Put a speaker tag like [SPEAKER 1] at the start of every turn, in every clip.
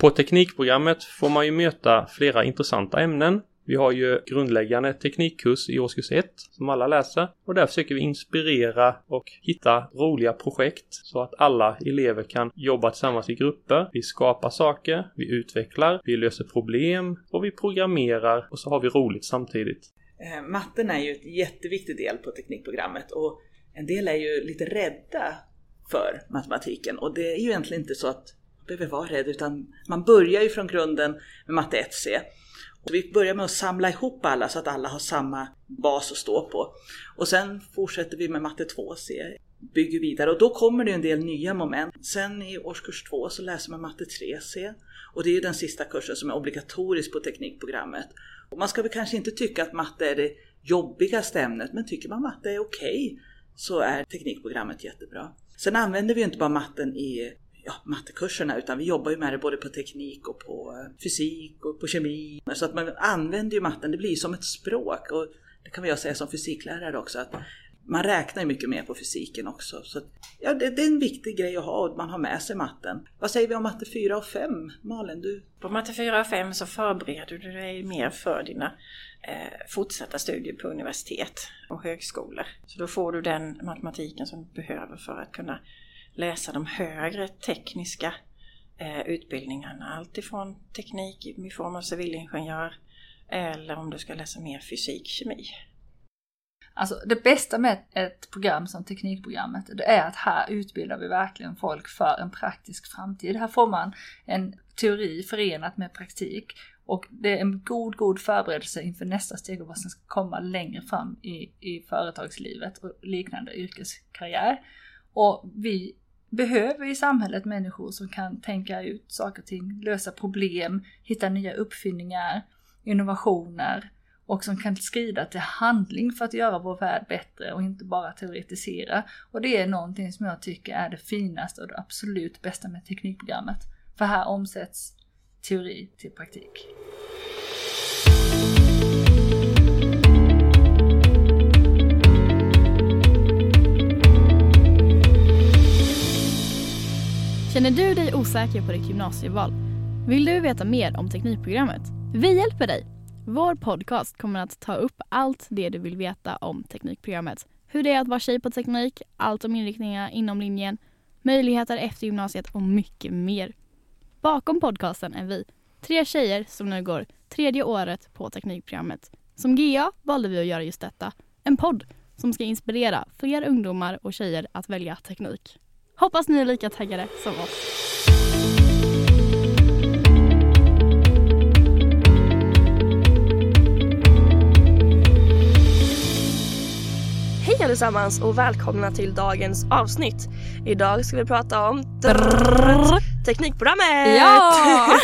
[SPEAKER 1] På teknikprogrammet får man ju möta flera intressanta ämnen. Vi har ju grundläggande teknikkurs i årskurs 1 som alla läser och där försöker vi inspirera och hitta roliga projekt så att alla elever kan jobba tillsammans i grupper. Vi skapar saker, vi utvecklar, vi löser problem och vi programmerar och så har vi roligt samtidigt.
[SPEAKER 2] Eh, matten är ju en jätteviktig del på teknikprogrammet och en del är ju lite rädda för matematiken och det är ju egentligen inte så att man behöver vara rädd utan man börjar ju från grunden med matte 1C. Och vi börjar med att samla ihop alla så att alla har samma bas att stå på. Och sen fortsätter vi med matte 2C, bygger vidare och då kommer det en del nya moment. Sen i årskurs 2 så läser man matte 3C och det är ju den sista kursen som är obligatorisk på teknikprogrammet. Och man ska väl kanske inte tycka att matte är det jobbigaste ämnet men tycker man matte är okej okay, så är teknikprogrammet jättebra. Sen använder vi inte bara matten i ja, mattekurserna utan vi jobbar ju med det både på teknik och på eh, fysik och på kemi. Så att man använder ju matten, det blir som ett språk och det kan jag säga som fysiklärare också att man räknar ju mycket mer på fysiken också. Så att, ja, det, det, är en viktig grej att ha och man har med sig matten. Vad säger vi om matte 4 och 5? Malin, du?
[SPEAKER 3] På matte 4 och 5 så förbereder du dig mer för dina eh, fortsatta studier på universitet och högskolor. Så då får du den matematiken som du behöver för att kunna läsa de högre tekniska eh, utbildningarna. Alltifrån teknik i form av civilingenjör eller om du ska läsa mer fysik, kemi.
[SPEAKER 4] Alltså det bästa med ett program som Teknikprogrammet, det är att här utbildar vi verkligen folk för en praktisk framtid. Här får man en teori förenat med praktik och det är en god, god förberedelse inför nästa steg och vad som ska komma längre fram i, i företagslivet och liknande yrkeskarriär. Och vi behöver i samhället människor som kan tänka ut saker och ting, lösa problem, hitta nya uppfinningar, innovationer och som kan skrida till handling för att göra vår värld bättre och inte bara teoretisera. Och det är någonting som jag tycker är det finaste och det absolut bästa med teknikprogrammet. För här omsätts teori till praktik.
[SPEAKER 5] Känner du dig osäker på ditt gymnasieval? Vill du veta mer om Teknikprogrammet? Vi hjälper dig! Vår podcast kommer att ta upp allt det du vill veta om Teknikprogrammet. Hur det är att vara tjej på teknik, allt om inriktningar inom linjen, möjligheter efter gymnasiet och mycket mer. Bakom podcasten är vi, tre tjejer som nu går tredje året på Teknikprogrammet. Som GA valde vi att göra just detta, en podd som ska inspirera fler ungdomar och tjejer att välja teknik. Hoppas ni är lika taggade som oss.
[SPEAKER 6] Hej allesammans och välkomna till dagens avsnitt. Idag ska vi prata om Teknikprogrammet!
[SPEAKER 5] Ja!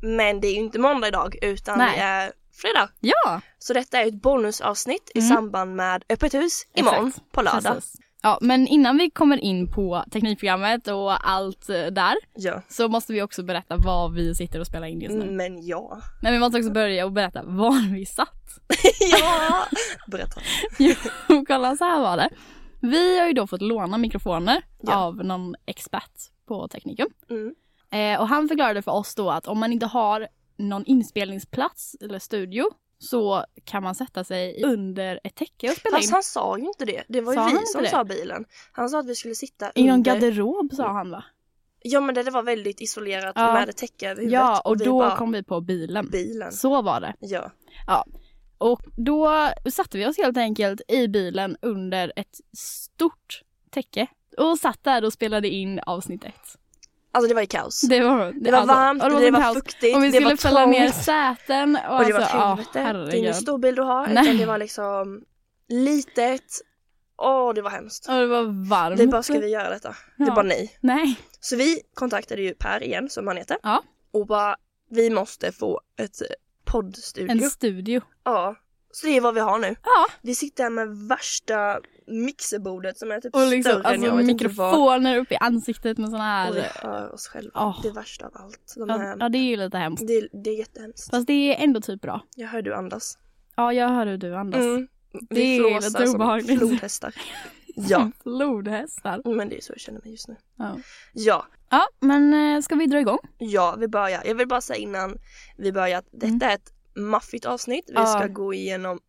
[SPEAKER 6] Men det är ju inte måndag idag utan
[SPEAKER 5] Nej.
[SPEAKER 6] det är fredag.
[SPEAKER 5] Ja!
[SPEAKER 6] Så detta är ett bonusavsnitt i
[SPEAKER 5] Mm.
[SPEAKER 6] samband med Öppet hus imorgon
[SPEAKER 5] Exakt.
[SPEAKER 6] på lördag.
[SPEAKER 5] Precis. Ja, men innan vi kommer in på Teknikprogrammet och allt eh, där
[SPEAKER 6] Ja.
[SPEAKER 5] så måste vi också berätta vad vi sitter och spelar in just nu.
[SPEAKER 6] Men ja.
[SPEAKER 5] Men vi måste också börja och berätta var vi satt.
[SPEAKER 6] ja! Berätta.
[SPEAKER 5] Jo, kolla så här var det. Vi har ju då fått låna mikrofoner
[SPEAKER 6] Ja.
[SPEAKER 5] av någon expert på Teknikum.
[SPEAKER 6] Mm.
[SPEAKER 5] Eh, och han förklarade för oss då att om man inte har någon inspelningsplats eller studio så kan man sätta sig under ett täcke och spela in.
[SPEAKER 6] Fast han sa ju inte det. Det var ju
[SPEAKER 5] Sa han
[SPEAKER 6] vi som
[SPEAKER 5] det?
[SPEAKER 6] sa bilen. Han sa att vi skulle sitta
[SPEAKER 5] I någon
[SPEAKER 6] under...
[SPEAKER 5] garderob sa han va?
[SPEAKER 6] Ja men det, det var väldigt isolerat
[SPEAKER 5] Ja.
[SPEAKER 6] med ett täcke över huvudet.
[SPEAKER 5] Ja, och
[SPEAKER 6] vi
[SPEAKER 5] då
[SPEAKER 6] bara,
[SPEAKER 5] kom vi på bilen.
[SPEAKER 6] bilen.
[SPEAKER 5] Så var det.
[SPEAKER 6] Ja.
[SPEAKER 5] Och då satte vi oss helt enkelt i bilen under ett stort täcke och satt där och spelade in avsnitt ett.
[SPEAKER 6] Alltså det var ju kaos.
[SPEAKER 5] Det var, det,
[SPEAKER 6] Det var
[SPEAKER 5] alltså,
[SPEAKER 6] varmt, det, var
[SPEAKER 5] kaos.
[SPEAKER 6] fuktigt,
[SPEAKER 5] Och vi
[SPEAKER 6] det
[SPEAKER 5] skulle
[SPEAKER 6] var
[SPEAKER 5] fälla ner säten och,
[SPEAKER 6] Och det var
[SPEAKER 5] alltså,
[SPEAKER 6] ett helvete. det är ingen stor bil du har
[SPEAKER 5] Nej.
[SPEAKER 6] utan det var liksom litet. Åh det var hemskt.
[SPEAKER 5] Och det var varmt.
[SPEAKER 6] Vi bara, ska vi göra detta? Det
[SPEAKER 5] Ja.
[SPEAKER 6] bara nej.
[SPEAKER 5] Nej.
[SPEAKER 6] Så vi kontaktade ju Per igen som han heter.
[SPEAKER 5] Ja.
[SPEAKER 6] Och bara, vi måste få ett poddstudio.
[SPEAKER 5] En studio.
[SPEAKER 6] Ja. Så det är vad vi har nu.
[SPEAKER 5] Ja.
[SPEAKER 6] Vi sitter här med värsta mixerbordet som är typ
[SPEAKER 5] Och liksom
[SPEAKER 6] större än
[SPEAKER 5] alltså,
[SPEAKER 6] jag inte vad.
[SPEAKER 5] mikrofoner upp i ansiktet med såna här...
[SPEAKER 6] Och vi hör oss själva.
[SPEAKER 5] Åh.
[SPEAKER 6] Det värsta av allt. De
[SPEAKER 5] Ja,
[SPEAKER 6] är,
[SPEAKER 5] ja, det är ju lite hemskt.
[SPEAKER 6] det, det är jättehemskt.
[SPEAKER 5] Fast det är ändå typ bra.
[SPEAKER 6] Jag hör du andas.
[SPEAKER 5] Ja, jag hör hur du andas.
[SPEAKER 6] Mm.
[SPEAKER 5] Det
[SPEAKER 6] Vi
[SPEAKER 5] är lite obehagligt.
[SPEAKER 6] flodhästar. Ja,
[SPEAKER 5] Flodhästar.
[SPEAKER 6] men det är så jag känner mig just nu.
[SPEAKER 5] Ja.
[SPEAKER 6] Ja,
[SPEAKER 5] Ja, men eh, ska vi dra igång?
[SPEAKER 6] Ja, vi börjar. Jag vill bara säga innan vi börjar att detta
[SPEAKER 5] Mm.
[SPEAKER 6] är ett maffigt avsnitt. Vi ska gå igenom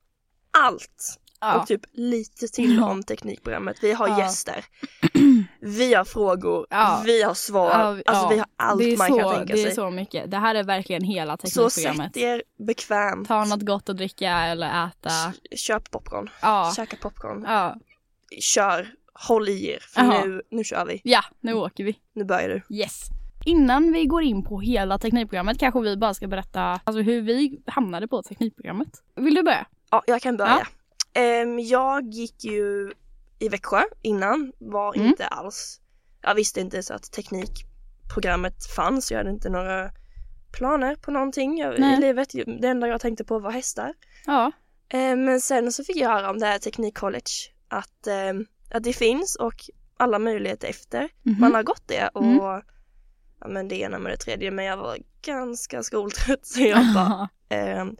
[SPEAKER 6] allt
[SPEAKER 5] Ja.
[SPEAKER 6] och typ lite till
[SPEAKER 5] Ja.
[SPEAKER 6] om teknikprogrammet. Vi har
[SPEAKER 5] Ja.
[SPEAKER 6] gäster. Vi har frågor.
[SPEAKER 5] Ja.
[SPEAKER 6] Vi har svar.
[SPEAKER 5] Ja,
[SPEAKER 6] alltså
[SPEAKER 5] ja.
[SPEAKER 6] vi har allt man
[SPEAKER 5] så,
[SPEAKER 6] kan tänka
[SPEAKER 5] det är
[SPEAKER 6] sig.
[SPEAKER 5] så mycket. Det här är verkligen hela
[SPEAKER 6] Så
[SPEAKER 5] teknikprogrammet.
[SPEAKER 6] sätt er bekvämt.
[SPEAKER 5] Ta något gott att dricka eller äta.
[SPEAKER 6] Köp popcorn.
[SPEAKER 5] Ja.
[SPEAKER 6] Käka popcorn.
[SPEAKER 5] Ja.
[SPEAKER 6] Kör. Håll i er. För
[SPEAKER 5] Ja.
[SPEAKER 6] nu, nu kör vi.
[SPEAKER 5] ja, nu åker vi.
[SPEAKER 6] Nu börjar du.
[SPEAKER 5] Yes. Innan vi går in på hela teknikprogrammet kanske vi bara ska berätta alltså, hur vi hamnade på teknikprogrammet. Vill du börja?
[SPEAKER 6] Ja, jag kan börja. Ehm, jag gick ju i Växjö innan. Var
[SPEAKER 5] Mm.
[SPEAKER 6] inte alls... Jag visste inte så att teknikprogrammet fanns. Jag hade inte några planer på någonting
[SPEAKER 5] Nej.
[SPEAKER 6] i livet. Det enda jag tänkte på var hästar.
[SPEAKER 5] Ja.
[SPEAKER 6] Ehm, men sen så fick jag höra om det här teknikcollege. Att, ehm, att det finns och alla möjligheter efter
[SPEAKER 5] Mhm.
[SPEAKER 6] man har gått det. Och
[SPEAKER 5] Mm.
[SPEAKER 6] ja, men det ena med det tredje. Men jag var ganska skoltrött så jag bara, ehm,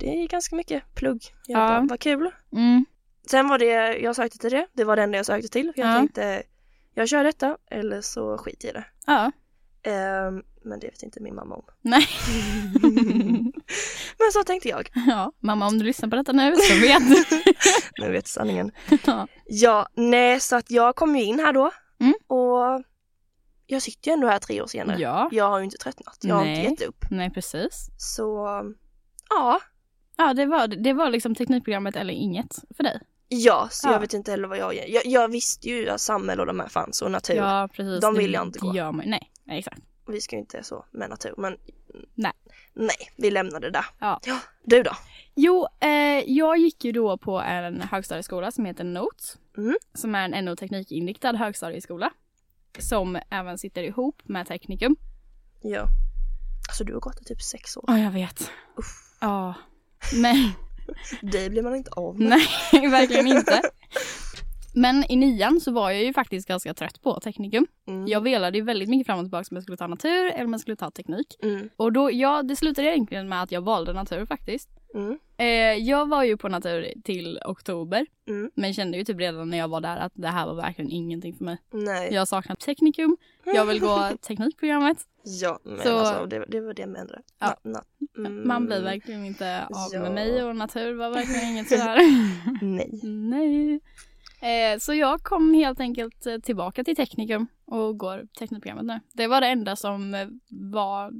[SPEAKER 6] det är ganska mycket plugg. Jag
[SPEAKER 5] Ja.
[SPEAKER 6] bara, vad kul.
[SPEAKER 5] mm.
[SPEAKER 6] Sen var det, jag sökte till det, det var det enda jag sökte till. Jag
[SPEAKER 5] Ja.
[SPEAKER 6] tänkte, jag kör detta eller så skit i det.
[SPEAKER 5] Ja.
[SPEAKER 6] Ehm, men det vet inte min mamma om.
[SPEAKER 5] Nej.
[SPEAKER 6] Men så tänkte jag,
[SPEAKER 5] ja. Mamma om du lyssnar på detta nu så vet du.
[SPEAKER 6] nu vet sanningen.
[SPEAKER 5] ja.
[SPEAKER 6] Ja, nej så att jag kom ju in här då
[SPEAKER 5] Mm.
[SPEAKER 6] och jag sitter ju ändå här tre år senare.
[SPEAKER 5] ja.
[SPEAKER 6] Jag har ju inte tröttnat, jag har inte
[SPEAKER 5] Nej.
[SPEAKER 6] gett upp.
[SPEAKER 5] Nej precis.
[SPEAKER 6] Så ja,
[SPEAKER 5] Ja det var, det var liksom teknikprogrammet eller inget för dig.
[SPEAKER 6] ja så
[SPEAKER 5] Ja.
[SPEAKER 6] jag vet inte heller vad jag. Jag, jag visste ju att samhälle och de här fanns och natur.
[SPEAKER 5] Ja precis.
[SPEAKER 6] De vill jag inte gå.
[SPEAKER 5] Gör man. Nej. Nej exakt.
[SPEAKER 6] Vi ska ju inte så med natur men
[SPEAKER 5] Nej.
[SPEAKER 6] nej, vi lämnar det där.
[SPEAKER 5] Ja.
[SPEAKER 6] Du då?
[SPEAKER 5] Jo, eh, jag gick ju då på en högstadieskola som heter NOTE.
[SPEAKER 6] Mm.
[SPEAKER 5] Som är en NO-teknikinriktad högstadieskola. Som även sitter ihop med Teknikum.
[SPEAKER 6] Ja. Alltså du har gått i typ sex år.
[SPEAKER 5] Ja, jag vet.
[SPEAKER 6] Uff.
[SPEAKER 5] Ja. Men
[SPEAKER 6] Det blir man inte av med.
[SPEAKER 5] nej, verkligen inte. Men i nian så var jag ju faktiskt ganska trött på Teknikum.
[SPEAKER 6] Mm.
[SPEAKER 5] Jag velade ju väldigt mycket fram och tillbaka om jag skulle ta natur eller om jag skulle ta teknik.
[SPEAKER 6] Mm.
[SPEAKER 5] Och då, ja, det slutade egentligen med att jag valde natur faktiskt.
[SPEAKER 6] Mm.
[SPEAKER 5] Eh, jag var ju på natur till oktober.
[SPEAKER 6] Mm.
[SPEAKER 5] Men kände ju typ redan när jag var där att det här var verkligen ingenting för mig.
[SPEAKER 6] Nej.
[SPEAKER 5] Jag saknar teknikum, jag vill gå teknikprogrammet.
[SPEAKER 6] Ja, men
[SPEAKER 5] Så-
[SPEAKER 6] alltså det, det var det jag menade.
[SPEAKER 5] Ja.
[SPEAKER 6] Na, na, mm.
[SPEAKER 5] Man blir verkligen inte av
[SPEAKER 6] Ja.
[SPEAKER 5] med mig och natur var verkligen inget sådär.
[SPEAKER 6] Nej.
[SPEAKER 5] Nej. Eh, så jag kom helt enkelt eh, tillbaka till teknikum och går teknikprogrammet nu. Det var det enda som eh, var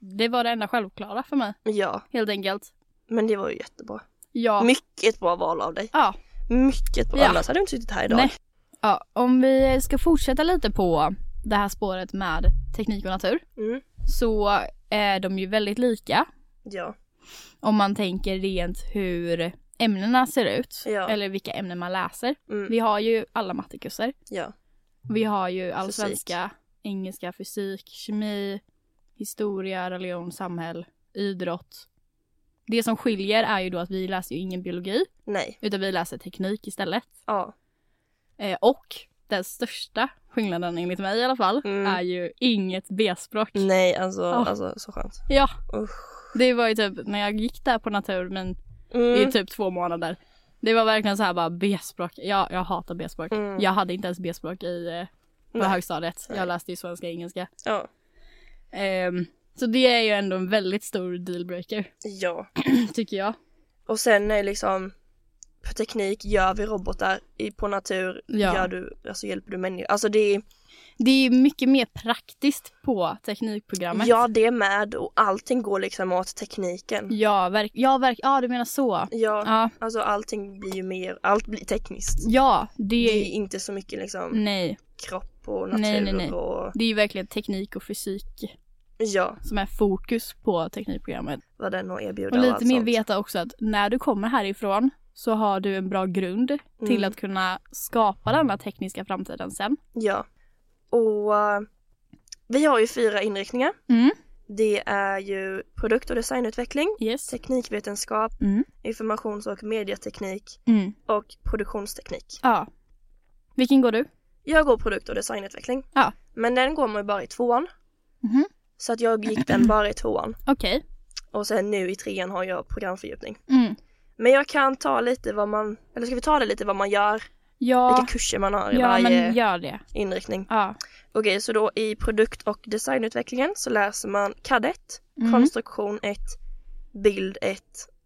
[SPEAKER 5] det var det enda självklara för mig,
[SPEAKER 6] Ja,
[SPEAKER 5] helt enkelt.
[SPEAKER 6] men det var ju jättebra.
[SPEAKER 5] Ja.
[SPEAKER 6] Mycket bra val av dig.
[SPEAKER 5] ja.
[SPEAKER 6] Mycket bra.
[SPEAKER 5] Ja.
[SPEAKER 6] Annars hade du inte suttit här idag.
[SPEAKER 5] Nej. ja. Om vi ska fortsätta lite på det här spåret med teknik och natur
[SPEAKER 6] Mm.
[SPEAKER 5] så är de ju väldigt lika
[SPEAKER 6] Ja.
[SPEAKER 5] om man tänker rent hur ämnena ser ut.
[SPEAKER 6] Ja.
[SPEAKER 5] Eller vilka ämnen man läser.
[SPEAKER 6] Mm.
[SPEAKER 5] Vi har ju alla mattekurser.
[SPEAKER 6] Ja.
[SPEAKER 5] Vi har ju all
[SPEAKER 6] Fysik.
[SPEAKER 5] svenska, engelska, fysik, kemi, historia, religion, samhäll, idrott. Det som skiljer är ju då att vi läser ju ingen biologi
[SPEAKER 6] Nej.
[SPEAKER 5] utan vi läser teknik istället.
[SPEAKER 6] Ja.
[SPEAKER 5] Eh, och den största skillnaden enligt mig i alla fall
[SPEAKER 6] Mm.
[SPEAKER 5] är ju inget B-språk.
[SPEAKER 6] Nej, alltså,
[SPEAKER 5] Ja.
[SPEAKER 6] alltså så skönt.
[SPEAKER 5] Ja,
[SPEAKER 6] Usch.
[SPEAKER 5] det var ju typ när jag gick där på natur men
[SPEAKER 6] Mm.
[SPEAKER 5] i typ två månader. Det var verkligen så här bara B-språk. Ja, jag hatar B-språk.
[SPEAKER 6] Mm.
[SPEAKER 5] Jag hade inte ens B-språk i eh, på
[SPEAKER 6] Nej.
[SPEAKER 5] högstadiet.
[SPEAKER 6] Nej.
[SPEAKER 5] Jag läste ju svenska och engelska.
[SPEAKER 6] Ja.
[SPEAKER 5] Ehm, så det är ju ändå en väldigt stor dealbreaker,
[SPEAKER 6] Ja.
[SPEAKER 5] tycker jag.
[SPEAKER 6] Och sen är liksom på teknik gör vi robotar, i, på natur
[SPEAKER 5] Ja.
[SPEAKER 6] gör du, alltså hjälper du människor. Alltså det är,
[SPEAKER 5] Det är mycket mer praktiskt på teknikprogrammet.
[SPEAKER 6] ja det är med och allting går liksom åt tekniken.
[SPEAKER 5] Ja, verk, ja, verk, ja du menar så.
[SPEAKER 6] Ja,
[SPEAKER 5] Ja,
[SPEAKER 6] alltså allting blir ju mer, allt blir tekniskt.
[SPEAKER 5] ja
[SPEAKER 6] Det
[SPEAKER 5] det
[SPEAKER 6] är inte så mycket liksom
[SPEAKER 5] Nej,
[SPEAKER 6] kropp och natur
[SPEAKER 5] Nej, nej, nej.
[SPEAKER 6] och
[SPEAKER 5] det är ju verkligen teknik och fysik
[SPEAKER 6] ja,
[SPEAKER 5] som är fokus på teknikprogrammet.
[SPEAKER 6] vad den har erbjuda
[SPEAKER 5] Och
[SPEAKER 6] och
[SPEAKER 5] lite
[SPEAKER 6] allt
[SPEAKER 5] mer
[SPEAKER 6] sånt.
[SPEAKER 5] veta också att när du kommer härifrån så har du en bra grund till
[SPEAKER 6] Mm.
[SPEAKER 5] att kunna skapa denna tekniska framtiden sen.
[SPEAKER 6] Ja. Och eh, vi har ju fyra inriktningar.
[SPEAKER 5] Mm.
[SPEAKER 6] Det är ju produkt och designutveckling,
[SPEAKER 5] Yes.
[SPEAKER 6] teknikvetenskap,
[SPEAKER 5] Mm.
[SPEAKER 6] informations och medieteknik
[SPEAKER 5] Mm.
[SPEAKER 6] och produktionsteknik.
[SPEAKER 5] Ja. Vilken går du?
[SPEAKER 6] Jag går produkt och designutveckling.
[SPEAKER 5] Ja.
[SPEAKER 6] Men den går man ju bara i tvåan.
[SPEAKER 5] Mhm.
[SPEAKER 6] Så att jag gick den bara i tvåan.
[SPEAKER 5] Okej.
[SPEAKER 6] Och sen nu i trean har jag programfördjupning.
[SPEAKER 5] Mm.
[SPEAKER 6] Men jag kan ta lite vad man, eller ska vi ta det lite vad man gör,
[SPEAKER 5] Ja,
[SPEAKER 6] vilka kurser man har i
[SPEAKER 5] ja
[SPEAKER 6] varje
[SPEAKER 5] men gör det.
[SPEAKER 6] inriktning.
[SPEAKER 5] Ja.
[SPEAKER 6] Okej, så då i produkt och designutvecklingen så läser man CAD 1,
[SPEAKER 5] Mm.
[SPEAKER 6] konstruktion 1, bild 1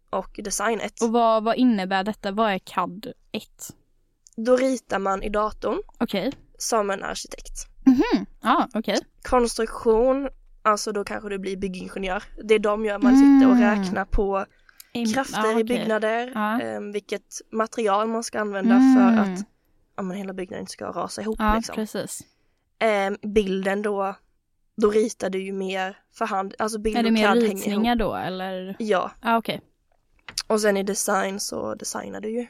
[SPEAKER 6] och design 1.
[SPEAKER 5] Och vad, vad innebär detta? Vad är CAD 1?
[SPEAKER 6] Då ritar man i datorn
[SPEAKER 5] Okej.
[SPEAKER 6] som en arkitekt.
[SPEAKER 5] Mhm. Ja, okej.
[SPEAKER 6] Konstruktion, alltså då kanske du blir byggingenjör. Det är de gör, man sitter och
[SPEAKER 5] Mm.
[SPEAKER 6] räknar på
[SPEAKER 5] Im-
[SPEAKER 6] krafter
[SPEAKER 5] ja,
[SPEAKER 6] i
[SPEAKER 5] okej.
[SPEAKER 6] byggnader,
[SPEAKER 5] Ja.
[SPEAKER 6] ehm, vilket material man ska använda
[SPEAKER 5] Mm.
[SPEAKER 6] för att ja, men hela byggnaden inte ska rasa ihop
[SPEAKER 5] Ja,
[SPEAKER 6] liksom.
[SPEAKER 5] precis.
[SPEAKER 6] Ehm, bilden då, då ritar du ju mer för hand, alltså bild
[SPEAKER 5] Är det mer ritningar då eller?
[SPEAKER 6] Ja,
[SPEAKER 5] Ja, okej.
[SPEAKER 6] och sen i design så designar du ju.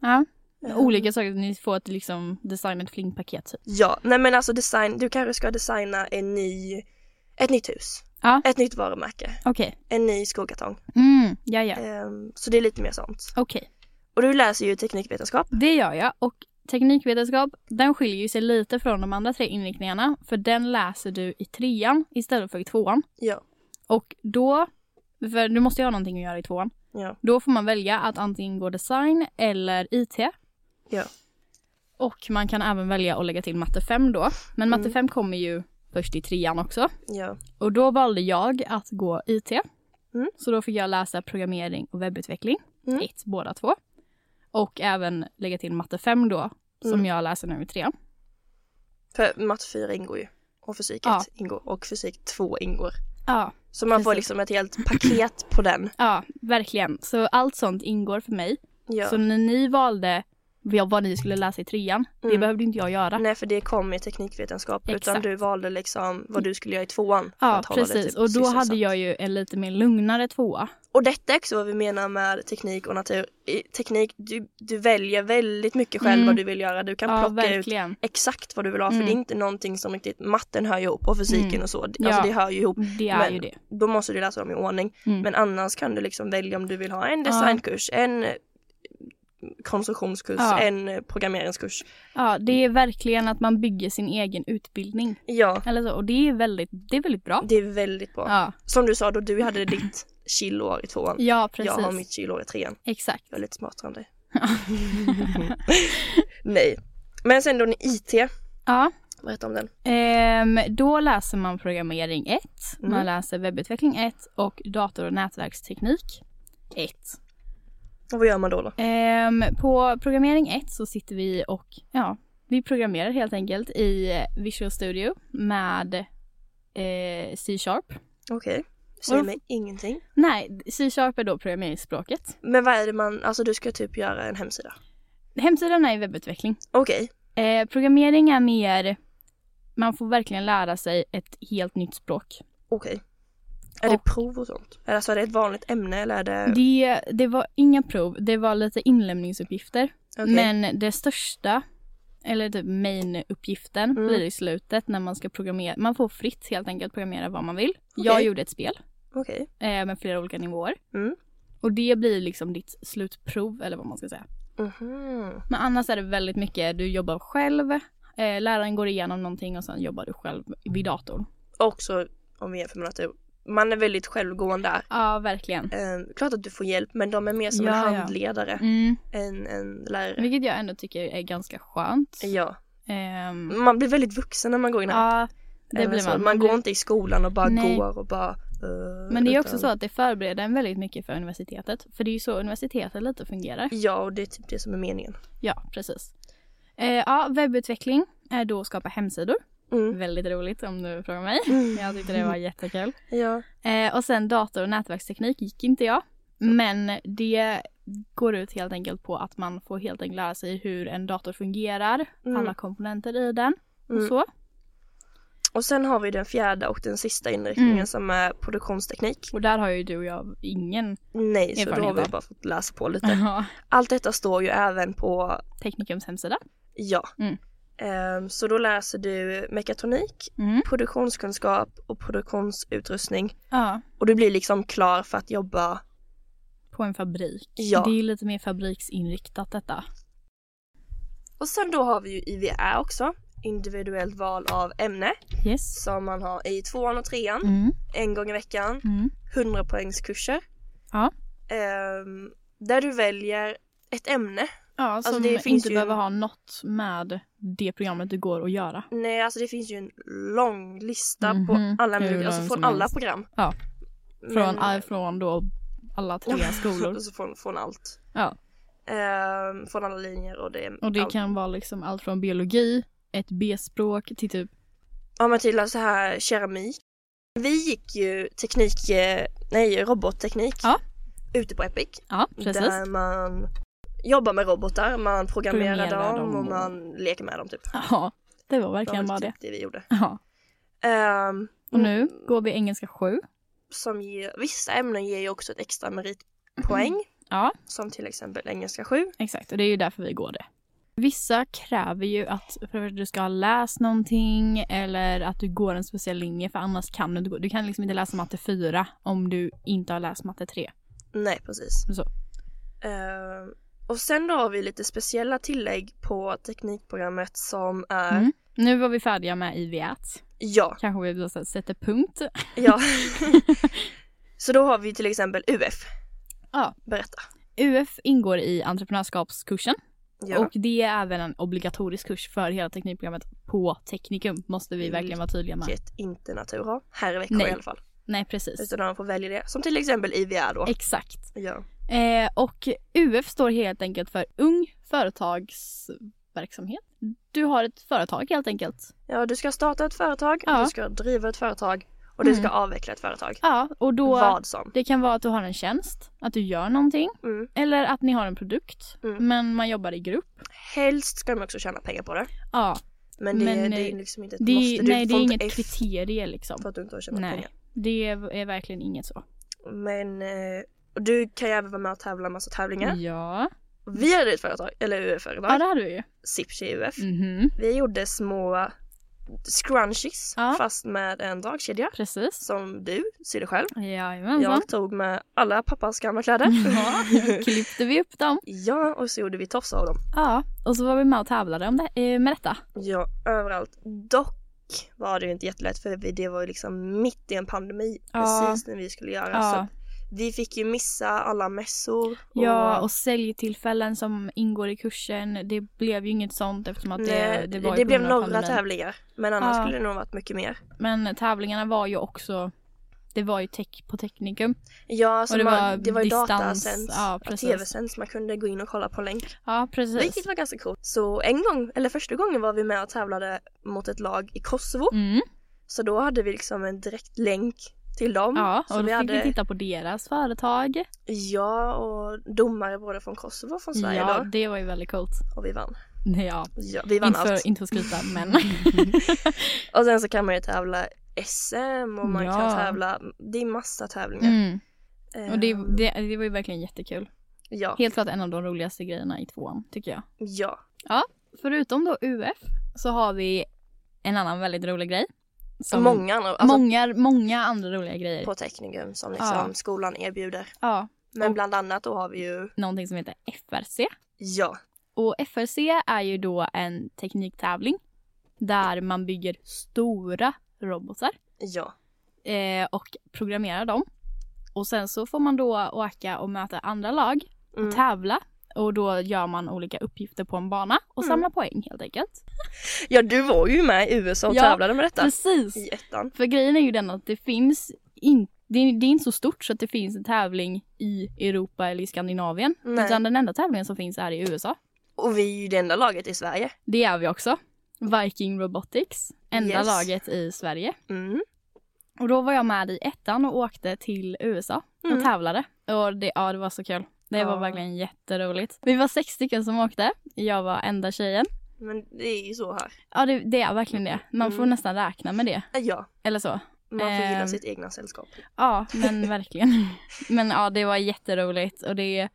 [SPEAKER 5] Ja.
[SPEAKER 6] Ehm,
[SPEAKER 5] Olika saker, ni får ett liksom designat flingpaket typ.
[SPEAKER 6] Ja, nej men alltså design, du kanske ska designa en ny, ett nytt hus.
[SPEAKER 5] Ja.
[SPEAKER 6] Ett nytt varumärke,
[SPEAKER 5] Okej.
[SPEAKER 6] en ny skokartong.
[SPEAKER 5] Mm, ja, ja.
[SPEAKER 6] Ehm, så det är lite mer sånt.
[SPEAKER 5] Okej.
[SPEAKER 6] Och du läser ju teknikvetenskap.
[SPEAKER 5] Det gör jag och teknikvetenskap den skiljer ju sig lite från de andra tre inriktningarna för den läser du i trean istället för i tvåan.
[SPEAKER 6] Ja.
[SPEAKER 5] Och då, för du måste ju ha någonting att göra i tvåan.
[SPEAKER 6] Ja.
[SPEAKER 5] Då får man välja att antingen gå design eller IT.
[SPEAKER 6] Ja.
[SPEAKER 5] Och man kan även välja att lägga till matte 5 då. Men matte
[SPEAKER 6] Mm.
[SPEAKER 5] 5 kommer ju först i trean också.
[SPEAKER 6] Ja.
[SPEAKER 5] Och då valde jag att gå IT.
[SPEAKER 6] Mm.
[SPEAKER 5] Så då fick jag läsa programmering och webbutveckling.
[SPEAKER 6] Mm.
[SPEAKER 5] Ett, båda två. Och även lägga till matte 5 då. Som
[SPEAKER 6] Mm.
[SPEAKER 5] jag läser nu i trean.
[SPEAKER 6] För matte 4 ingår ju. Och fysik 1
[SPEAKER 5] Ja.
[SPEAKER 6] ingår. Och fysik 2 ingår.
[SPEAKER 5] Ja,
[SPEAKER 6] Så man får liksom ett helt paket på den.
[SPEAKER 5] ja, verkligen. Så allt sånt ingår för mig.
[SPEAKER 6] Ja.
[SPEAKER 5] Så när ni valde vad ni skulle läsa i trean, det
[SPEAKER 6] Mm.
[SPEAKER 5] behövde inte jag göra.
[SPEAKER 6] Nej för det kom i teknikvetenskap utan
[SPEAKER 5] Exakt.
[SPEAKER 6] du valde liksom vad du skulle göra i tvåan. för
[SPEAKER 5] Ja, precis.
[SPEAKER 6] typ
[SPEAKER 5] och då hade jag ju en lite mer lugnare tvåa.
[SPEAKER 6] Och detta är också vad vi menar med teknik och natur. I teknik, du, du väljer väldigt mycket själv
[SPEAKER 5] Mm.
[SPEAKER 6] vad du vill göra. Du kan
[SPEAKER 5] Ja,
[SPEAKER 6] plocka ut
[SPEAKER 5] verkligen.
[SPEAKER 6] exakt vad du vill ha för
[SPEAKER 5] Mm.
[SPEAKER 6] det är inte någonting som riktigt, matten hör ju ihop och fysiken
[SPEAKER 5] Mm.
[SPEAKER 6] och så. Alltså
[SPEAKER 5] Ja.
[SPEAKER 6] det hör ju ihop.
[SPEAKER 5] Det är
[SPEAKER 6] Men-
[SPEAKER 5] ju det.
[SPEAKER 6] Då måste du läsa dem i ordning.
[SPEAKER 5] Mm.
[SPEAKER 6] Men annars kan du liksom välja om du vill ha en designkurs, en konstruktionskurs,
[SPEAKER 5] Ja.
[SPEAKER 6] en eh, programmeringskurs.
[SPEAKER 5] Ja, det är verkligen att man bygger sin egen utbildning.
[SPEAKER 6] Ja,
[SPEAKER 5] Eller så. Och det är väldigt, det är väldigt bra.
[SPEAKER 6] det är väldigt bra.
[SPEAKER 5] Ja,
[SPEAKER 6] Som du sa då, du hade ditt kiloår i tvåan.
[SPEAKER 5] ja precis.
[SPEAKER 6] Jag har mitt kiloår i trean.
[SPEAKER 5] Exakt.
[SPEAKER 6] Jag är lite smartare än dig. Nej. Men sen då ni IT,
[SPEAKER 5] Ja.
[SPEAKER 6] berätta om den.
[SPEAKER 5] Ehm, då läser man programmering 1,
[SPEAKER 6] Mm.
[SPEAKER 5] man läser webbutveckling 1 och dator och nätverksteknik 1.
[SPEAKER 6] Och vad gör man då? då?
[SPEAKER 5] Ehm, på programmering 1 så sitter vi och ja, vi programmerar helt enkelt i Visual Studio med eh, C-sharp.
[SPEAKER 6] Okej, säger
[SPEAKER 5] Och-
[SPEAKER 6] mig ingenting.
[SPEAKER 5] Nej, C-sharp är då programmeringsspråket.
[SPEAKER 6] Men vad är det man, alltså du ska typ göra en hemsida?
[SPEAKER 5] Hemsidan är webbutveckling.
[SPEAKER 6] Okej,
[SPEAKER 5] Eh, programmering är mer, man får verkligen lära sig ett helt nytt språk.
[SPEAKER 6] okej. Är det
[SPEAKER 5] Och-
[SPEAKER 6] prov och sånt? Det, alltså, är det ett vanligt ämne eller är det?
[SPEAKER 5] Det, det var inga prov, det var lite inlämningsuppgifter.
[SPEAKER 6] Okej.
[SPEAKER 5] Men det största, eller typ main-uppgiften
[SPEAKER 6] Mm.
[SPEAKER 5] blir i slutet när man ska programmera. Man får fritt helt enkelt programmera vad man vill. Jag
[SPEAKER 6] Okej.
[SPEAKER 5] gjorde ett spel
[SPEAKER 6] Okej.
[SPEAKER 5] eh, med flera olika nivåer.
[SPEAKER 6] Mm.
[SPEAKER 5] Och det blir liksom ditt slutprov eller vad man ska säga.
[SPEAKER 6] Mhm.
[SPEAKER 5] Men annars är det väldigt mycket, du jobbar själv, eh, läraren går igenom någonting och sen jobbar du själv vid datorn.
[SPEAKER 6] Också om vi jämför med natur. Man är väldigt självgående.
[SPEAKER 5] Ja, verkligen.
[SPEAKER 6] Eh, klart att du får hjälp men de är mer som en
[SPEAKER 5] Ja, ja.
[SPEAKER 6] handledare
[SPEAKER 5] Mm.
[SPEAKER 6] än en lärare.
[SPEAKER 5] Vilket jag ändå tycker är ganska skönt.
[SPEAKER 6] Ja.
[SPEAKER 5] Ehm,
[SPEAKER 6] Man blir väldigt vuxen när man går in här.
[SPEAKER 5] ja, det blir man.
[SPEAKER 6] Man går inte i skolan och bara
[SPEAKER 5] Nej.
[SPEAKER 6] går och bara... eh,
[SPEAKER 5] Men det är också
[SPEAKER 6] utan-
[SPEAKER 5] så att det förbereder en väldigt mycket för universitetet. För det är ju så universitetet lite fungerar.
[SPEAKER 6] Ja, och det är typ det som är meningen.
[SPEAKER 5] Ja, precis. Eh, ja, webbutveckling är då att skapa hemsidor.
[SPEAKER 6] Mm.
[SPEAKER 5] Väldigt roligt om du frågar mig. Jag tyckte det var jättekul.
[SPEAKER 6] Ja.
[SPEAKER 5] Eh, och sen dator och nätverksteknik gick inte jag. Men det går ut helt enkelt på att man får helt enkelt lära sig hur en dator fungerar,
[SPEAKER 6] Mm.
[SPEAKER 5] alla komponenter i den och
[SPEAKER 6] Mm.
[SPEAKER 5] så.
[SPEAKER 6] Och sen har vi den fjärde och den sista inriktningen
[SPEAKER 5] Mm.
[SPEAKER 6] som är produktionsteknik.
[SPEAKER 5] Och där har ju du och jag ingen
[SPEAKER 6] Nej, så då har vi bara fått läsa på lite. Allt detta står ju även på,
[SPEAKER 5] Teknikums hemsida.
[SPEAKER 6] ja.
[SPEAKER 5] Mm.
[SPEAKER 6] Ehm, så då läser du mekatronik,
[SPEAKER 5] Mm.
[SPEAKER 6] produktionskunskap och produktionsutrustning.
[SPEAKER 5] Ja,
[SPEAKER 6] Och du blir liksom klar för att jobba,
[SPEAKER 5] på en fabrik.
[SPEAKER 6] Ja.
[SPEAKER 5] Det är ju lite mer fabriksinriktat detta.
[SPEAKER 6] och sen då har vi ju IVA också, individuellt val av ämne
[SPEAKER 5] Yes.
[SPEAKER 6] som man har i tvåan och trean,
[SPEAKER 5] Mm.
[SPEAKER 6] en gång i veckan,
[SPEAKER 5] Mm.
[SPEAKER 6] 100 poängskurser.
[SPEAKER 5] Ja.
[SPEAKER 6] Ehm, där du väljer ett ämne
[SPEAKER 5] Ja,
[SPEAKER 6] Alltså,
[SPEAKER 5] som
[SPEAKER 6] det finns
[SPEAKER 5] inte
[SPEAKER 6] ju-
[SPEAKER 5] behöver ha något med det programmet du går att göra.
[SPEAKER 6] Nej, alltså det finns ju en lång lista
[SPEAKER 5] Mhm,
[SPEAKER 6] på alla
[SPEAKER 5] hur
[SPEAKER 6] möjliga, alltså från alla
[SPEAKER 5] helst.
[SPEAKER 6] program.
[SPEAKER 5] Ja. Från,
[SPEAKER 6] Men-
[SPEAKER 5] från då alla tre skolor.
[SPEAKER 6] alltså från, från allt.
[SPEAKER 5] Ja.
[SPEAKER 6] Ehm, från alla linjer och det
[SPEAKER 5] Och det
[SPEAKER 6] allt.
[SPEAKER 5] kan vara liksom allt från biologi, ett B-språk till typ
[SPEAKER 6] Ja men till så här keramik. Vi gick ju teknik, eh, nej robotteknik.
[SPEAKER 5] Ja.
[SPEAKER 6] Ute på Epic.
[SPEAKER 5] Ja, precis.
[SPEAKER 6] Där man jobbar med robotar, man programmerar, dem
[SPEAKER 5] dem
[SPEAKER 6] och man leker med dem typ.
[SPEAKER 5] Ja, det var
[SPEAKER 6] Det
[SPEAKER 5] verkligen
[SPEAKER 6] var
[SPEAKER 5] bara
[SPEAKER 6] typ
[SPEAKER 5] det.
[SPEAKER 6] det vi gjorde.
[SPEAKER 5] Ja.
[SPEAKER 6] Ehm,
[SPEAKER 5] Och nu går vi engelska 7.
[SPEAKER 6] som ger, vissa ämnen ger ju också ett extra meritpoäng.
[SPEAKER 5] Ja,
[SPEAKER 6] Som till exempel engelska 7.
[SPEAKER 5] exakt. Och det är ju därför vi går det. Vissa kräver ju att du ska ha läst någonting eller att du går en speciell linje för annars kan du inte gå. Du kan liksom inte läsa matte 4 om du inte har läst matte 3.
[SPEAKER 6] Nej precis.
[SPEAKER 5] Så.
[SPEAKER 6] Ehm, och sen då har vi lite speciella tillägg på teknikprogrammet som är,
[SPEAKER 5] Mm. Nu var vi färdiga med IVät.
[SPEAKER 6] ja,
[SPEAKER 5] Kanske vi då sätter punkt.
[SPEAKER 6] ja. Så då har vi till exempel UF.
[SPEAKER 5] Ja.
[SPEAKER 6] Berätta.
[SPEAKER 5] UF ingår i entreprenörskapskursen
[SPEAKER 6] Ja.
[SPEAKER 5] och det är även en obligatorisk kurs för hela teknikprogrammet på Teknikum måste vi verkligen vara tydliga med.
[SPEAKER 6] Vilket inte Natur har. Här i Växjö
[SPEAKER 5] Nej.
[SPEAKER 6] i alla fall.
[SPEAKER 5] Nej precis.
[SPEAKER 6] Utan de får välja det. Som till exempel IVR då.
[SPEAKER 5] Exakt.
[SPEAKER 6] Ja.
[SPEAKER 5] Eh, och UF står helt enkelt för Ung Företagsverksamhet. Du har ett företag helt enkelt.
[SPEAKER 6] ja, du ska starta ett företag,
[SPEAKER 5] Ja.
[SPEAKER 6] du ska driva ett företag och du
[SPEAKER 5] Mm.
[SPEAKER 6] ska avveckla ett företag.
[SPEAKER 5] Ja, och då
[SPEAKER 6] Vad som.
[SPEAKER 5] det kan vara att du har en tjänst, att du gör någonting
[SPEAKER 6] Mm.
[SPEAKER 5] eller att ni har en produkt
[SPEAKER 6] Mm.
[SPEAKER 5] men man jobbar i grupp.
[SPEAKER 6] Helst ska de också tjäna pengar på det.
[SPEAKER 5] Ja,
[SPEAKER 6] Men det,
[SPEAKER 5] Men,
[SPEAKER 6] det är
[SPEAKER 5] eh,
[SPEAKER 6] liksom inte ett
[SPEAKER 5] det,
[SPEAKER 6] måste. Du
[SPEAKER 5] nej det är inget
[SPEAKER 6] F
[SPEAKER 5] kriterie liksom.
[SPEAKER 6] för att du inte har tjänat
[SPEAKER 5] Nej,
[SPEAKER 6] pengar.
[SPEAKER 5] Det är, verkligen inget så.
[SPEAKER 6] Men eh, och du kan ju även vara med och tävla i massa tävlingar.
[SPEAKER 5] Ja,
[SPEAKER 6] Vi hade ett företag, eller UF-företag,
[SPEAKER 5] ja det hade vi ju.
[SPEAKER 6] Sipchi UF.
[SPEAKER 5] Mhm,
[SPEAKER 6] Vi gjorde små scrunchies
[SPEAKER 5] Ja.
[SPEAKER 6] fast med en dragkedja
[SPEAKER 5] precis.
[SPEAKER 6] som du sydde själv.
[SPEAKER 5] Jajamensan.
[SPEAKER 6] Jag tog med alla pappas gamla kläder.
[SPEAKER 5] Ja, klippte vi upp dem.
[SPEAKER 6] ja, och så gjorde vi tofsar av dem.
[SPEAKER 5] Ja, och så var vi med och tävlade om det, eh, med detta.
[SPEAKER 6] Ja, överallt. Dock var det ju inte jättelätt för vi- det var ju liksom mitt i en pandemi
[SPEAKER 5] Ja.
[SPEAKER 6] precis när vi skulle göra
[SPEAKER 5] Ja.
[SPEAKER 6] så vi fick ju missa alla mässor.
[SPEAKER 5] Ja, och säljtillfällen som ingår i kursen. Det blev ju inget sånt eftersom att det,
[SPEAKER 6] Nej,
[SPEAKER 5] det
[SPEAKER 6] det,
[SPEAKER 5] var på
[SPEAKER 6] blev några
[SPEAKER 5] pandemin.
[SPEAKER 6] tävlingar men annars
[SPEAKER 5] Ja.
[SPEAKER 6] skulle det nog varit mycket mer.
[SPEAKER 5] Men tävlingarna var ju också, det var ju tech på Teknikum.
[SPEAKER 6] Ja, så
[SPEAKER 5] det
[SPEAKER 6] det,
[SPEAKER 5] var
[SPEAKER 6] det var ju datasänds,
[SPEAKER 5] ja,
[SPEAKER 6] tv-sänds, man kunde gå in och kolla på länk.
[SPEAKER 5] Ja, precis.
[SPEAKER 6] Vilket var ganska coolt. Så en gång, eller första gången var vi med och tävlade mot ett lag i Kosovo.
[SPEAKER 5] Mm.
[SPEAKER 6] Så då hade vi liksom en direkt länk till dem.
[SPEAKER 5] Ja,
[SPEAKER 6] så
[SPEAKER 5] och då
[SPEAKER 6] vi
[SPEAKER 5] fick
[SPEAKER 6] hade,
[SPEAKER 5] vi titta på deras företag.
[SPEAKER 6] Ja, och domare både från Kosovo och från Sverige
[SPEAKER 5] Ja,
[SPEAKER 6] då.
[SPEAKER 5] det var ju väldigt coolt.
[SPEAKER 6] Och vi vann.
[SPEAKER 5] Ja,
[SPEAKER 6] Ja, vi vann
[SPEAKER 5] inte
[SPEAKER 6] allt.
[SPEAKER 5] för, inte för att skryta men.
[SPEAKER 6] Och sen så kan man ju tävla SM och man
[SPEAKER 5] Ja.
[SPEAKER 6] kan tävla, det är massa tävlingar.
[SPEAKER 5] mm. Och det,
[SPEAKER 6] Ehm,
[SPEAKER 5] det, det var ju verkligen jättekul.
[SPEAKER 6] Ja,
[SPEAKER 5] Helt klart en av de roligaste grejerna i tvåan, tycker jag.
[SPEAKER 6] ja.
[SPEAKER 5] Förutom då UF så har vi en annan väldigt rolig grej. Som
[SPEAKER 6] många alltså
[SPEAKER 5] många, många andra roliga grejer.
[SPEAKER 6] på Teknikum som liksom
[SPEAKER 5] Ja.
[SPEAKER 6] skolan erbjuder.
[SPEAKER 5] Ja,
[SPEAKER 6] Men
[SPEAKER 5] Och-
[SPEAKER 6] bland annat då har vi ju,
[SPEAKER 5] någonting som heter FRC.
[SPEAKER 6] ja,
[SPEAKER 5] Och FRC är ju då en tekniktävling där man bygger stora robotar
[SPEAKER 6] ja,
[SPEAKER 5] eh, och programmerar dem. Och sen så får man då åka och möta andra lag och
[SPEAKER 6] mm.
[SPEAKER 5] tävla. Och då gör man olika uppgifter på en bana och
[SPEAKER 6] Mm.
[SPEAKER 5] samlar poäng helt enkelt.
[SPEAKER 6] ja du var ju med i USA och
[SPEAKER 5] Ja,
[SPEAKER 6] tävlade med detta
[SPEAKER 5] Precis!
[SPEAKER 6] i ettan.
[SPEAKER 5] För grejen är ju den att det finns inte det är, det är inte så stort så att det finns en tävling i Europa eller i Skandinavien.
[SPEAKER 6] Nej.
[SPEAKER 5] Utan den enda tävlingen som finns är i USA.
[SPEAKER 6] Och vi är ju det enda laget i Sverige.
[SPEAKER 5] Det är vi också. Viking Robotics. Enda
[SPEAKER 6] Yes.
[SPEAKER 5] laget i Sverige.
[SPEAKER 6] Mm.
[SPEAKER 5] Och då var jag med i ettan och åkte till USA och
[SPEAKER 6] Mm.
[SPEAKER 5] tävlade. Och det, ja, det var så kul. Det
[SPEAKER 6] Ja.
[SPEAKER 5] var verkligen jätteroligt. Vi var sex stycken som åkte. Jag var enda tjejen.
[SPEAKER 6] Men det är ju så här.
[SPEAKER 5] Ja, det, det är verkligen det. Man får
[SPEAKER 6] Mm.
[SPEAKER 5] nästan räkna med det.
[SPEAKER 6] Ja,
[SPEAKER 5] Eller så.
[SPEAKER 6] man får gilla
[SPEAKER 5] Ehm.
[SPEAKER 6] sitt egna sällskap.
[SPEAKER 5] Ja, men verkligen. Men ja, det var jätteroligt och det,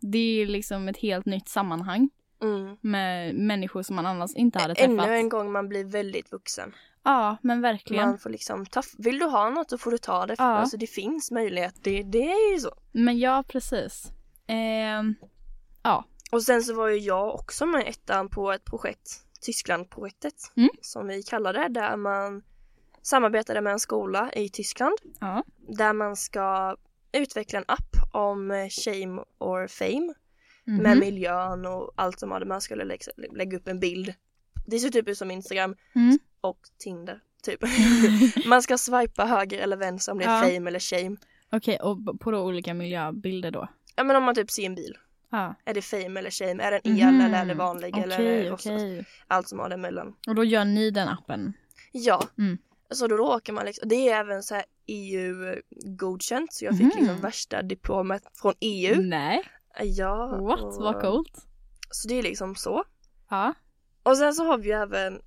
[SPEAKER 5] det är liksom ett helt nytt sammanhang
[SPEAKER 6] Mm.
[SPEAKER 5] med människor som man annars inte hade träffat.
[SPEAKER 6] Ännu en gång man blir väldigt vuxen.
[SPEAKER 5] Ja, men verkligen.
[SPEAKER 6] Man får liksom ta, vill du ha något då får du ta det.
[SPEAKER 5] Ja.
[SPEAKER 6] Alltså det finns möjlighet, det, det är ju så.
[SPEAKER 5] Men ja, precis. Ehm, ja,
[SPEAKER 6] Och sen så var ju jag också med ettan på ett projekt, Tyskland-projektet,
[SPEAKER 5] Mm.
[SPEAKER 6] som vi kallar det, där man samarbetade med en skola i Tyskland,
[SPEAKER 5] ja.
[SPEAKER 6] där man ska utveckla en app om eh, shame or fame. Med miljön och allt som hade. Man skulle lägga, lägga upp en bild. Det ser typ ut som Instagram
[SPEAKER 5] Mm.
[SPEAKER 6] och Tinder. Typ. man ska swipa höger eller vänster om det är
[SPEAKER 5] Ja.
[SPEAKER 6] fame eller shame.
[SPEAKER 5] Okej, och b- på då olika miljöbilder då?
[SPEAKER 6] Ja men om man typ ser en bil.
[SPEAKER 5] Ja.
[SPEAKER 6] Är det fame eller shame? Är den el
[SPEAKER 5] Mhm.
[SPEAKER 6] eller är det vanlig? eller det rosa?
[SPEAKER 5] okej.
[SPEAKER 6] Allt som har det emellan.
[SPEAKER 5] Och då gör ni den appen?
[SPEAKER 6] Ja.
[SPEAKER 5] Mm.
[SPEAKER 6] Så då, åker man liksom, det är även så EU-godkänt så jag fick
[SPEAKER 5] Mhm.
[SPEAKER 6] liksom värsta diplomet från EU.
[SPEAKER 5] Nej.
[SPEAKER 6] Ja.
[SPEAKER 5] What?
[SPEAKER 6] och-
[SPEAKER 5] Vad coolt.
[SPEAKER 6] Så det är liksom så.
[SPEAKER 5] Ja.
[SPEAKER 6] Och sen så har vi ju även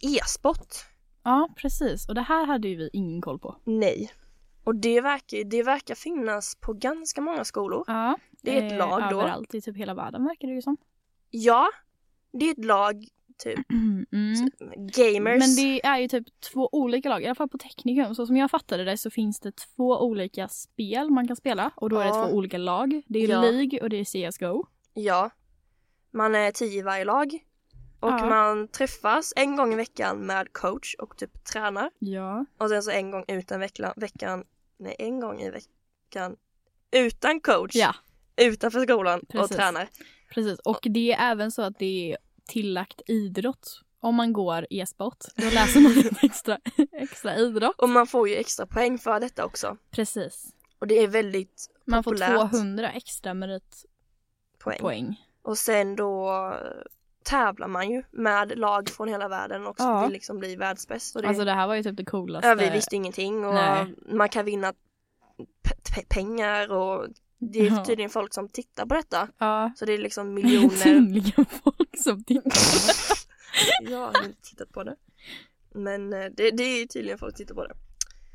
[SPEAKER 6] e-sport.
[SPEAKER 5] Ja, precis. Och det här hade ju vi ingen koll på.
[SPEAKER 6] Nej. Och det verkar, det verkar finnas på ganska många skolor.
[SPEAKER 5] Ja.
[SPEAKER 6] Det är ett
[SPEAKER 5] eh,
[SPEAKER 6] lag då.
[SPEAKER 5] Överallt i typ hela världen verkar det ju som.
[SPEAKER 6] Ja, det är ett lag, typ
[SPEAKER 5] Mm.
[SPEAKER 6] gamers.
[SPEAKER 5] Men det är ju typ två olika lag, i alla fall på Technicum. Så som jag fattade det så finns det två olika spel man kan spela och då är det
[SPEAKER 6] Ja.
[SPEAKER 5] två olika lag. Det är
[SPEAKER 6] Ja.
[SPEAKER 5] League och det är CSGO.
[SPEAKER 6] Ja. Man är tio i varje lag. Och
[SPEAKER 5] Ja.
[SPEAKER 6] man träffas en gång i veckan med coach och typ tränar.
[SPEAKER 5] Ja.
[SPEAKER 6] Och sen så en gång utan veckan, veckan nej en gång i veckan utan coach.
[SPEAKER 5] Ja,
[SPEAKER 6] Utanför skolan och
[SPEAKER 5] Precis.
[SPEAKER 6] tränar.
[SPEAKER 5] precis. Och det är även så att det är tillagt idrott. Om man går e-sport, då läser man en extra, extra idrott.
[SPEAKER 6] Och man får ju extra poäng för detta också.
[SPEAKER 5] Precis.
[SPEAKER 6] Och det är väldigt
[SPEAKER 5] Man får
[SPEAKER 6] Populärt.
[SPEAKER 5] 200 extra meritpoäng.
[SPEAKER 6] poäng. Och sen då eh, tävlar man ju med lag från hela världen och
[SPEAKER 5] Ja.
[SPEAKER 6] vill liksom bli världsbäst. Det,
[SPEAKER 5] Alltså det här var ju typ det coolaste.
[SPEAKER 6] ja, vi visste ingenting och
[SPEAKER 5] Nej.
[SPEAKER 6] man kan vinna pe- pe- pengar och det är tydligen folk som tittar på detta.
[SPEAKER 5] Ja.
[SPEAKER 6] Så det är liksom
[SPEAKER 5] Det
[SPEAKER 6] miljoner.
[SPEAKER 5] tydligen folk som tittar.
[SPEAKER 6] Jag har inte tittat på det. Men eh, det, det är tydligen folk som tittar på det.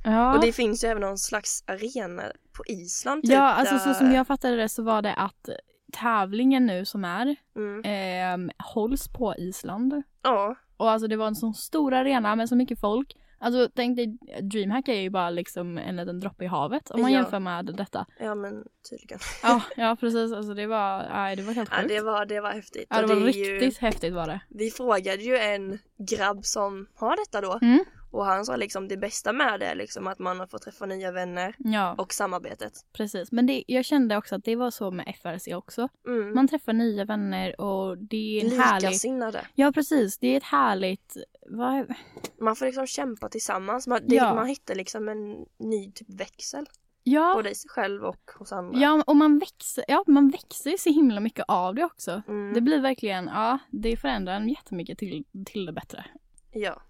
[SPEAKER 5] Ja.
[SPEAKER 6] Och det finns ju även någon slags arena på Island typ,
[SPEAKER 5] Ja, alltså så
[SPEAKER 6] där-
[SPEAKER 5] som jag fattade det så var det att tävlingen nu som är
[SPEAKER 6] mm.
[SPEAKER 5] eh, hålls på Island.
[SPEAKER 6] Ja,
[SPEAKER 5] Och alltså det var en sån stor arena med så mycket folk. Alltså tänk dig, DreamHack är ju bara liksom en liten droppe i havet om man
[SPEAKER 6] Ja.
[SPEAKER 5] jämför med detta.
[SPEAKER 6] ja men tydligen.
[SPEAKER 5] Ja, ja precis. Alltså det var, nej, det var helt
[SPEAKER 6] Ja,
[SPEAKER 5] sjukt.
[SPEAKER 6] det var, det var häftigt.
[SPEAKER 5] Ja, det
[SPEAKER 6] Och
[SPEAKER 5] var riktigt
[SPEAKER 6] Ju,
[SPEAKER 5] häftigt var det.
[SPEAKER 6] vi frågade ju en grabb som har detta då.
[SPEAKER 5] Mm.
[SPEAKER 6] Och han sa liksom det bästa med det är liksom att man har fått träffa nya vänner
[SPEAKER 5] Ja,
[SPEAKER 6] och samarbetet.
[SPEAKER 5] precis. Men det, jag kände också att det var så med FRC också.
[SPEAKER 6] Mm.
[SPEAKER 5] Man träffar nya vänner och det är en härlig...
[SPEAKER 6] Likasinnade.
[SPEAKER 5] Ja, precis. Det är ett härligt... Vad...
[SPEAKER 6] Man får liksom kämpa tillsammans. Man, det,
[SPEAKER 5] Ja.
[SPEAKER 6] man hittar liksom en ny typ växel.
[SPEAKER 5] Ja,
[SPEAKER 6] Både i sig själv och hos andra.
[SPEAKER 5] ja, och man växer, ja, man växer så himla mycket av det också.
[SPEAKER 6] Mm.
[SPEAKER 5] Det blir verkligen, ja, det förändrar en jättemycket till, till det bättre.
[SPEAKER 6] ja.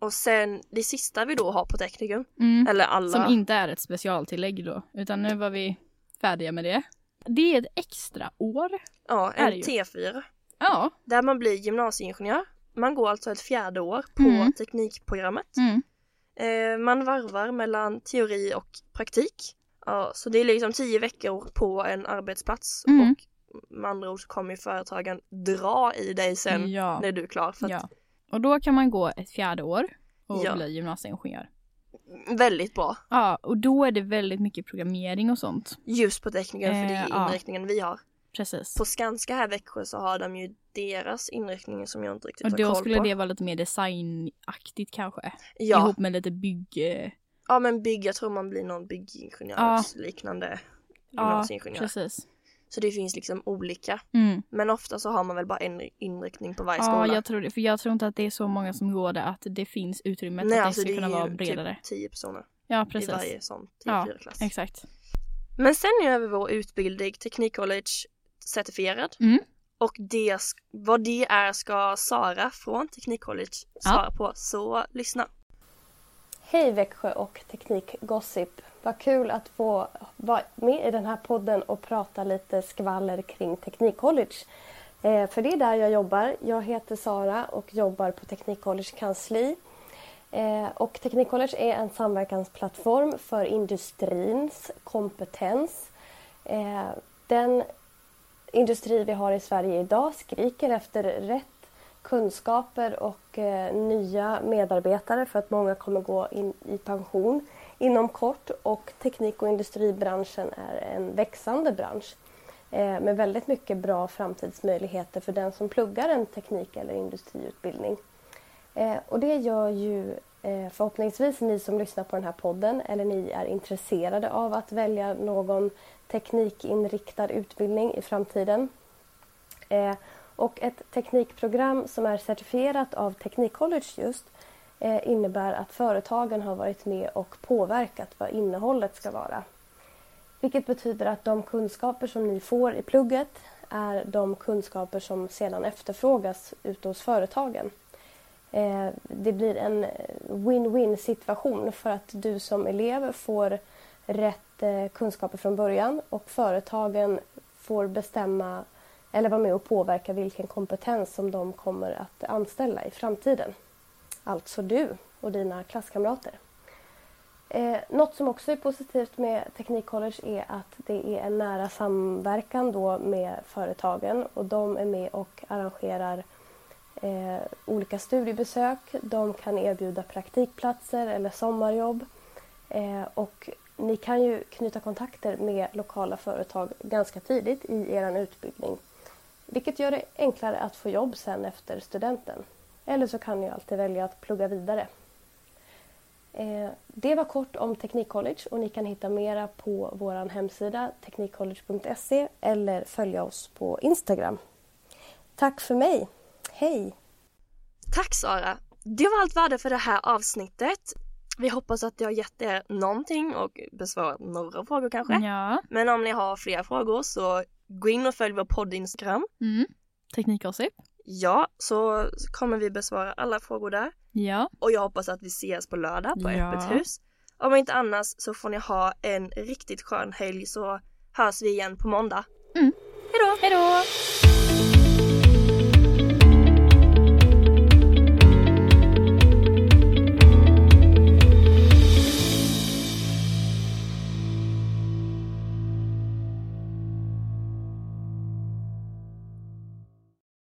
[SPEAKER 6] Och sen det sista vi då har på Teknikum,
[SPEAKER 5] Mm.
[SPEAKER 6] eller alla.
[SPEAKER 5] Som inte är ett specialtillägg då, utan nu var vi färdiga med det. Det är ett extra år.
[SPEAKER 6] ja, en
[SPEAKER 5] det ju.
[SPEAKER 6] T4.
[SPEAKER 5] Ja.
[SPEAKER 6] Där man blir gymnasieingenjör. Man går alltså ett fjärde år på
[SPEAKER 5] Mm.
[SPEAKER 6] teknikprogrammet.
[SPEAKER 5] Mm.
[SPEAKER 6] Eh, man varvar mellan teori och praktik. Ja, så det är liksom tio veckor på en arbetsplats
[SPEAKER 5] Mm.
[SPEAKER 6] och med andra ord så kommer företagen dra i dig sen
[SPEAKER 5] Ja.
[SPEAKER 6] när du är klar. Att
[SPEAKER 5] ja. Och då kan man gå ett fjärde år och
[SPEAKER 6] Ja.
[SPEAKER 5] bli gymnasieingenjör.
[SPEAKER 6] Väldigt bra.
[SPEAKER 5] Ja, och då är det väldigt mycket programmering och sånt.
[SPEAKER 6] Just på tekniken för det
[SPEAKER 5] Eh,
[SPEAKER 6] är
[SPEAKER 5] ja.
[SPEAKER 6] inriktningen vi har.
[SPEAKER 5] Precis.
[SPEAKER 6] På Skanska här i Växjö så har de ju deras inriktning som jag inte riktigt
[SPEAKER 5] Och
[SPEAKER 6] har
[SPEAKER 5] då
[SPEAKER 6] koll
[SPEAKER 5] skulle
[SPEAKER 6] på.
[SPEAKER 5] det vara lite mer designaktigt kanske.
[SPEAKER 6] ja.
[SPEAKER 5] Ihop med lite bygg... eh,
[SPEAKER 6] ja men bygg, jag tror man blir någon byggingenjör
[SPEAKER 5] Ja.
[SPEAKER 6] liknande
[SPEAKER 5] Ja,
[SPEAKER 6] gymnasieingenjör.
[SPEAKER 5] precis.
[SPEAKER 6] Så det finns liksom olika.
[SPEAKER 5] Mm.
[SPEAKER 6] Men ofta så har man väl bara en inriktning på varje
[SPEAKER 5] Ja,
[SPEAKER 6] skola.
[SPEAKER 5] jag tror det. För jag tror inte att det är så många som går det, att det finns utrymme
[SPEAKER 6] Nej
[SPEAKER 5] att
[SPEAKER 6] alltså
[SPEAKER 5] det
[SPEAKER 6] det
[SPEAKER 5] ska kunna
[SPEAKER 6] är
[SPEAKER 5] vara
[SPEAKER 6] ju
[SPEAKER 5] bredare.
[SPEAKER 6] typ 10 personer
[SPEAKER 5] Ja,
[SPEAKER 6] i
[SPEAKER 5] precis.
[SPEAKER 6] varje sån
[SPEAKER 5] Ja,
[SPEAKER 6] 10-4-klass.
[SPEAKER 5] Exakt.
[SPEAKER 6] Men sen är vi vår utbildning Teknikcollege certifierad.
[SPEAKER 5] Mm.
[SPEAKER 6] Och det, vad det är ska Sara från Teknikcollege svara på. Så lyssna.
[SPEAKER 7] Hej Växjö och Teknikgossip. Vad kul att få vara med i den här podden och prata lite skvaller kring Teknikcollege. Eh, för det är där jag jobbar. Jag heter Sara och jobbar på Teknikcollege kansli. Eh, och Teknikcollege är en samverkansplattform för industrins kompetens. Eh, den industri vi har i Sverige idag skriker efter rätt kunskaper och eh, nya medarbetare för att många kommer gå in i pension inom kort och teknik och industribranschen är en växande bransch eh, med väldigt mycket bra framtidsmöjligheter för den som pluggar en teknik eller industriutbildning. Eh, och det gör ju eh, förhoppningsvis ni som lyssnar på den här podden eller ni är intresserade av att välja någon teknikinriktad utbildning i framtiden. Eh, och ett teknikprogram som är certifierat av Teknikcollege just eh, innebär att företagen har varit med och påverkat vad innehållet ska vara. Vilket betyder att de kunskaper som ni får i plugget är de kunskaper som sedan efterfrågas ute hos företagen. Eh, det blir en win-win situation för att du som elev får rätt Eh, kunskaper från början och företagen får bestämma eller vara med och påverka vilken kompetens som de kommer att anställa i framtiden. Alltså du och dina klasskamrater. Eh, något som också är positivt med Teknikcollege är att det är en nära samverkan då med företagen och de är med och arrangerar eh, olika studiebesök. De kan erbjuda praktikplatser eller sommarjobb. Eh, och ni kan ju knyta kontakter med lokala företag ganska tidigt i er utbildning. Vilket gör det enklare att få jobb sen efter studenten. Eller så kan ni alltid välja att plugga vidare. Eh, det var kort om Teknikcollege och ni kan hitta mera på vår hemsida teknikcollege.se eller följa oss på Instagram. Tack för mig. Hej!
[SPEAKER 6] Tack Sara! Det var allt värde för det här avsnittet. Vi hoppas att det har gett er någonting och besvarat några frågor kanske.
[SPEAKER 5] Ja.
[SPEAKER 6] Men om ni har fler frågor så gå in och följ vår podd Instagram.
[SPEAKER 5] Mm. Teknikgossip.
[SPEAKER 6] Ja, så kommer vi besvara alla frågor där.
[SPEAKER 5] Ja.
[SPEAKER 6] Och jag hoppas att vi ses på lördag på
[SPEAKER 5] Ja.
[SPEAKER 6] Öppet hus. Om inte annars så får ni ha en riktigt skön helg så hörs vi igen på måndag.
[SPEAKER 5] Mm.
[SPEAKER 6] Hejdå!
[SPEAKER 5] Hej då!